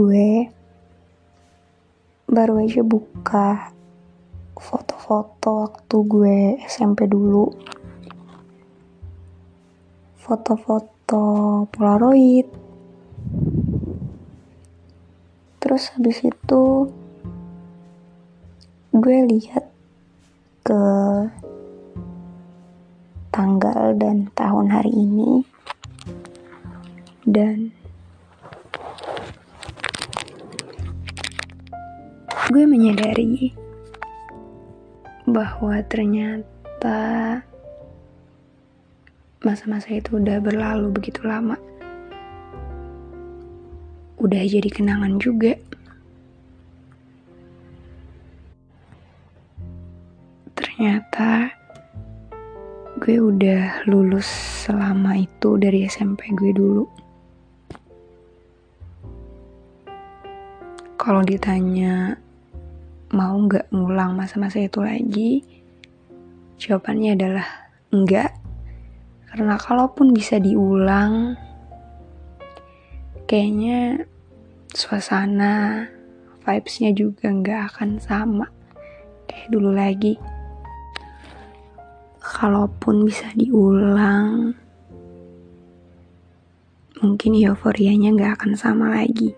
Gue baru aja buka foto-foto waktu gue SMP dulu. Foto-foto polaroid. Terus habis itu gue lihat ke tanggal dan tahun hari ini. Dan gue menyadari bahwa ternyata masa-masa itu udah berlalu begitu lama. Udah jadi kenangan juga. Ternyata gue udah lulus selama itu dari SMP gue dulu. Kalau ditanya mau nggak ngulang masa-masa itu lagi? Jawabannya adalah enggak. Karena kalaupun bisa diulang, kayaknya suasana, vibes-nya juga nggak akan sama kayak dulu lagi. Kalaupun bisa diulang, mungkin euforianya nggak akan sama lagi.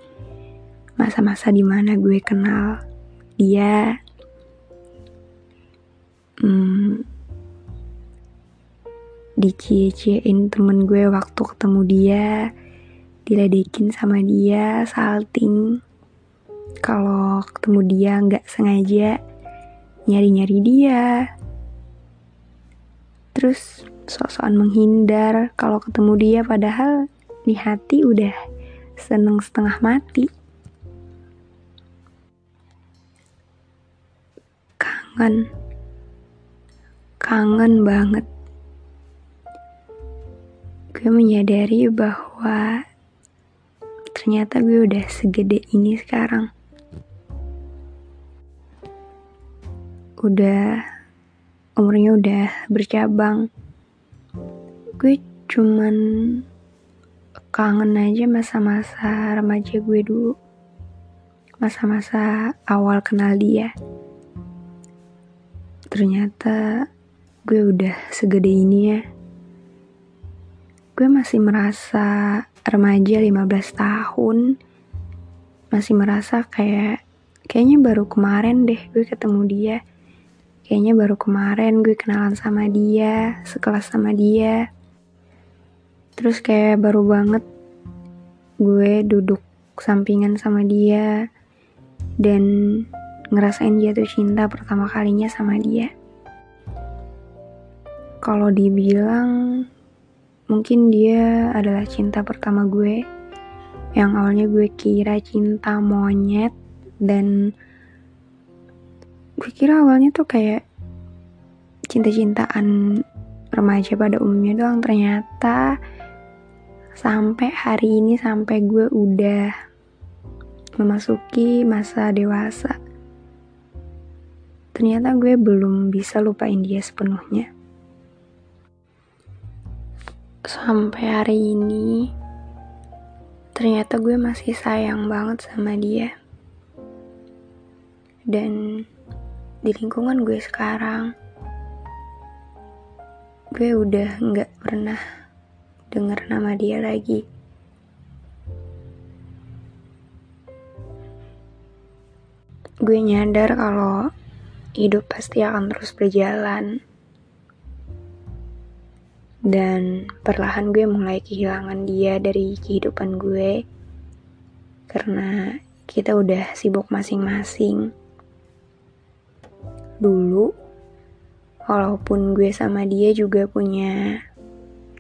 Masa-masa di mana gue kenal dia hmm, dicie-ciein temen gue waktu ketemu dia diledekin sama dia salting. Kalau ketemu dia nggak sengaja nyari-nyari dia. Terus sok-sokan menghindar kalau ketemu dia padahal di hati udah seneng setengah mati kangen. Kangen banget. Gue menyadari bahwa ternyata gue udah segede ini sekarang. Udah umurnya udah bercabang. Gue cuman kangen aja masa-masa remaja gue dulu. Masa-masa awal kenal dia ternyata gue udah segede ini ya. Gue masih merasa remaja 15 tahun. Masih merasa kayak kayaknya baru kemarin deh gue ketemu dia. Kayaknya baru kemarin gue kenalan sama dia, sekelas sama dia. Terus kayak baru banget gue duduk sampingan sama dia dan ngerasain jatuh cinta pertama kalinya sama dia. Kalau dibilang mungkin dia adalah cinta pertama gue. Yang awalnya gue kira cinta monyet dan gue kira awalnya tuh kayak cinta-cintaan remaja pada umumnya doang. Ternyata sampai hari ini sampai gue udah memasuki masa dewasa ternyata gue belum bisa lupain dia sepenuhnya. Sampai hari ini, ternyata gue masih sayang banget sama dia. Dan di lingkungan gue sekarang, gue udah nggak pernah denger nama dia lagi. Gue nyadar kalau hidup pasti akan terus berjalan. Dan perlahan gue mulai kehilangan dia dari kehidupan gue. Karena kita udah sibuk masing-masing. Dulu, walaupun gue sama dia juga punya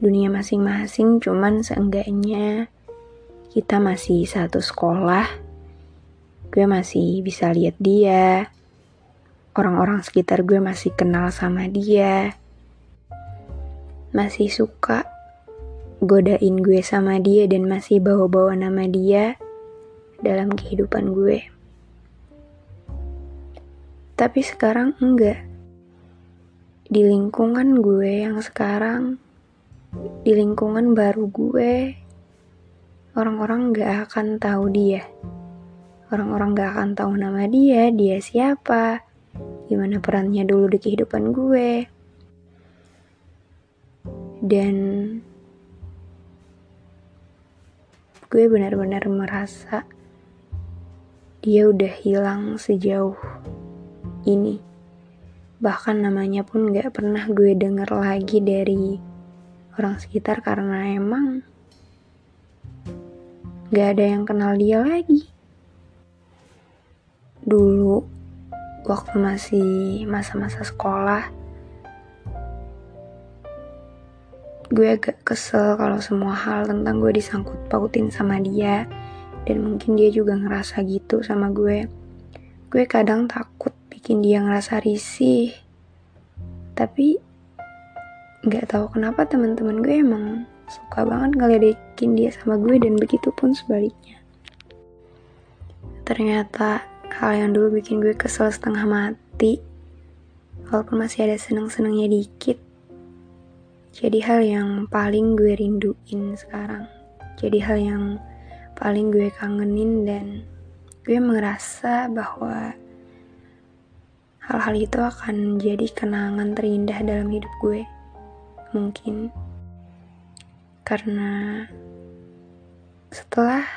dunia masing-masing cuman seenggaknya kita masih satu sekolah gue masih bisa lihat dia orang-orang sekitar gue masih kenal sama dia masih suka godain gue sama dia dan masih bawa-bawa nama dia dalam kehidupan gue. Tapi sekarang enggak. Di lingkungan gue yang sekarang, di lingkungan baru gue, orang-orang gak akan tahu dia. Orang-orang gak akan tahu nama dia, dia siapa, gimana perannya dulu di kehidupan gue dan gue benar-benar merasa dia udah hilang sejauh ini. Bahkan namanya pun gak pernah gue denger lagi dari orang sekitar karena emang gak ada yang kenal dia lagi. Dulu, waktu masih masa-masa sekolah, gue agak kesel kalau semua hal tentang gue disangkut pautin sama dia. Dan mungkin dia juga ngerasa gitu sama gue. Gue kadang takut bikin dia ngerasa risih. Tapi nggak tahu kenapa teman-teman gue emang suka banget ngeledekin dia sama gue dan begitu pun sebaliknya. Ternyata hal yang dulu bikin gue kesel setengah mati walaupun masih ada seneng-senengnya dikit jadi hal yang paling gue rinduin sekarang. Jadi hal yang paling gue kangenin dan gue merasa bahwa hal-hal itu akan jadi kenangan terindah dalam hidup gue mungkin. Karena setelah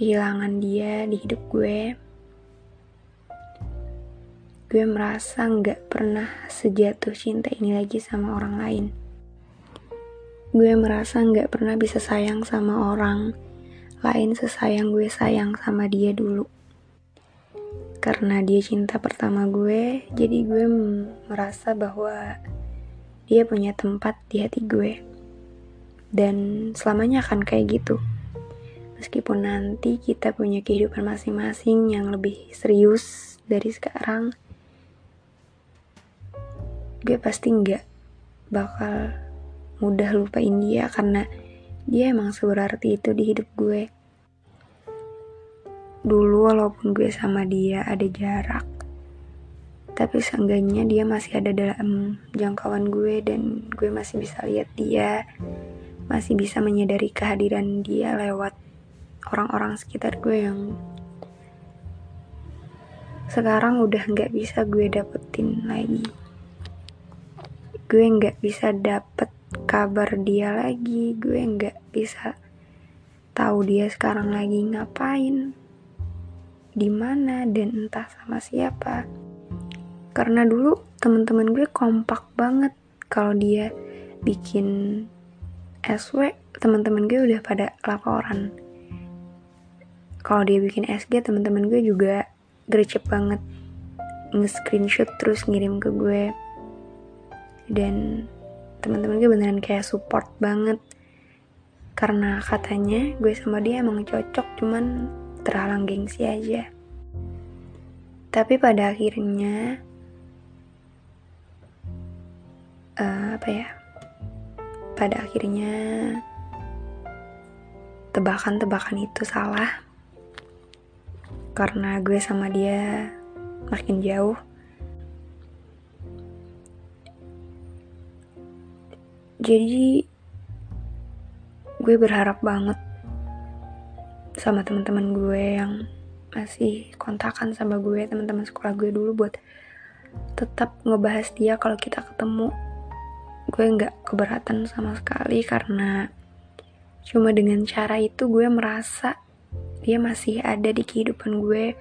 kehilangan dia di hidup gue gue merasa nggak pernah sejatuh cinta ini lagi sama orang lain. Gue merasa nggak pernah bisa sayang sama orang lain sesayang gue sayang sama dia dulu. Karena dia cinta pertama gue, jadi gue merasa bahwa dia punya tempat di hati gue. Dan selamanya akan kayak gitu. Meskipun nanti kita punya kehidupan masing-masing yang lebih serius dari sekarang, gue pasti nggak bakal mudah lupain dia karena dia emang seberarti itu di hidup gue. Dulu walaupun gue sama dia ada jarak, tapi seenggaknya dia masih ada dalam jangkauan gue dan gue masih bisa lihat dia, masih bisa menyadari kehadiran dia lewat orang-orang sekitar gue yang sekarang udah nggak bisa gue dapetin lagi. Gue nggak bisa dapet kabar dia lagi. Gue nggak bisa tahu dia sekarang lagi ngapain di mana dan entah sama siapa. Karena dulu teman-teman gue kompak banget kalau dia bikin SW teman-teman gue udah pada laporan kalau dia bikin SG teman-teman gue juga gercep banget. Nge-screenshot terus ngirim ke gue. Dan teman-teman gue beneran kayak support banget. Karena katanya gue sama dia emang cocok cuman terhalang gengsi aja. Tapi pada akhirnya uh, apa ya? Pada akhirnya tebakan-tebakan itu salah karena gue sama dia makin jauh. Jadi gue berharap banget sama teman-teman gue yang masih kontakan sama gue teman-teman sekolah gue dulu buat tetap ngebahas dia kalau kita ketemu. Gue nggak keberatan sama sekali karena cuma dengan cara itu gue merasa dia masih ada di kehidupan gue.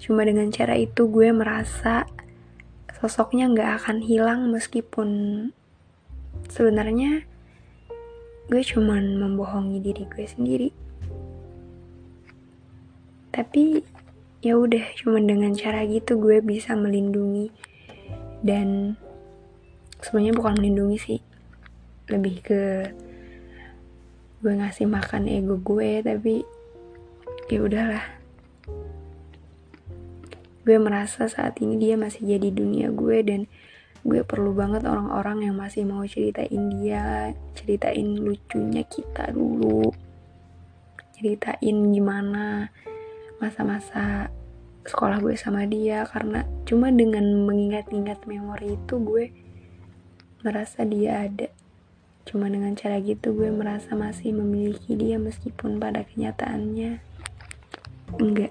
Cuma dengan cara itu gue merasa sosoknya nggak akan hilang meskipun sebenarnya gue cuman membohongi diri gue sendiri. Tapi ya udah cuman dengan cara gitu gue bisa melindungi. Dan sebenarnya bukan melindungi sih lebih ke gue ngasih makan ego gue tapi ya udahlah. Gue merasa saat ini dia masih jadi dunia gue dan gue perlu banget orang-orang yang masih mau ceritain dia ceritain lucunya kita dulu. Ceritain gimana masa-masa sekolah gue sama dia karena cuma dengan mengingat-ingat memori itu gue merasa dia ada. Cuma dengan cara gitu gue merasa masih memiliki dia meskipun pada kenyataannya enggak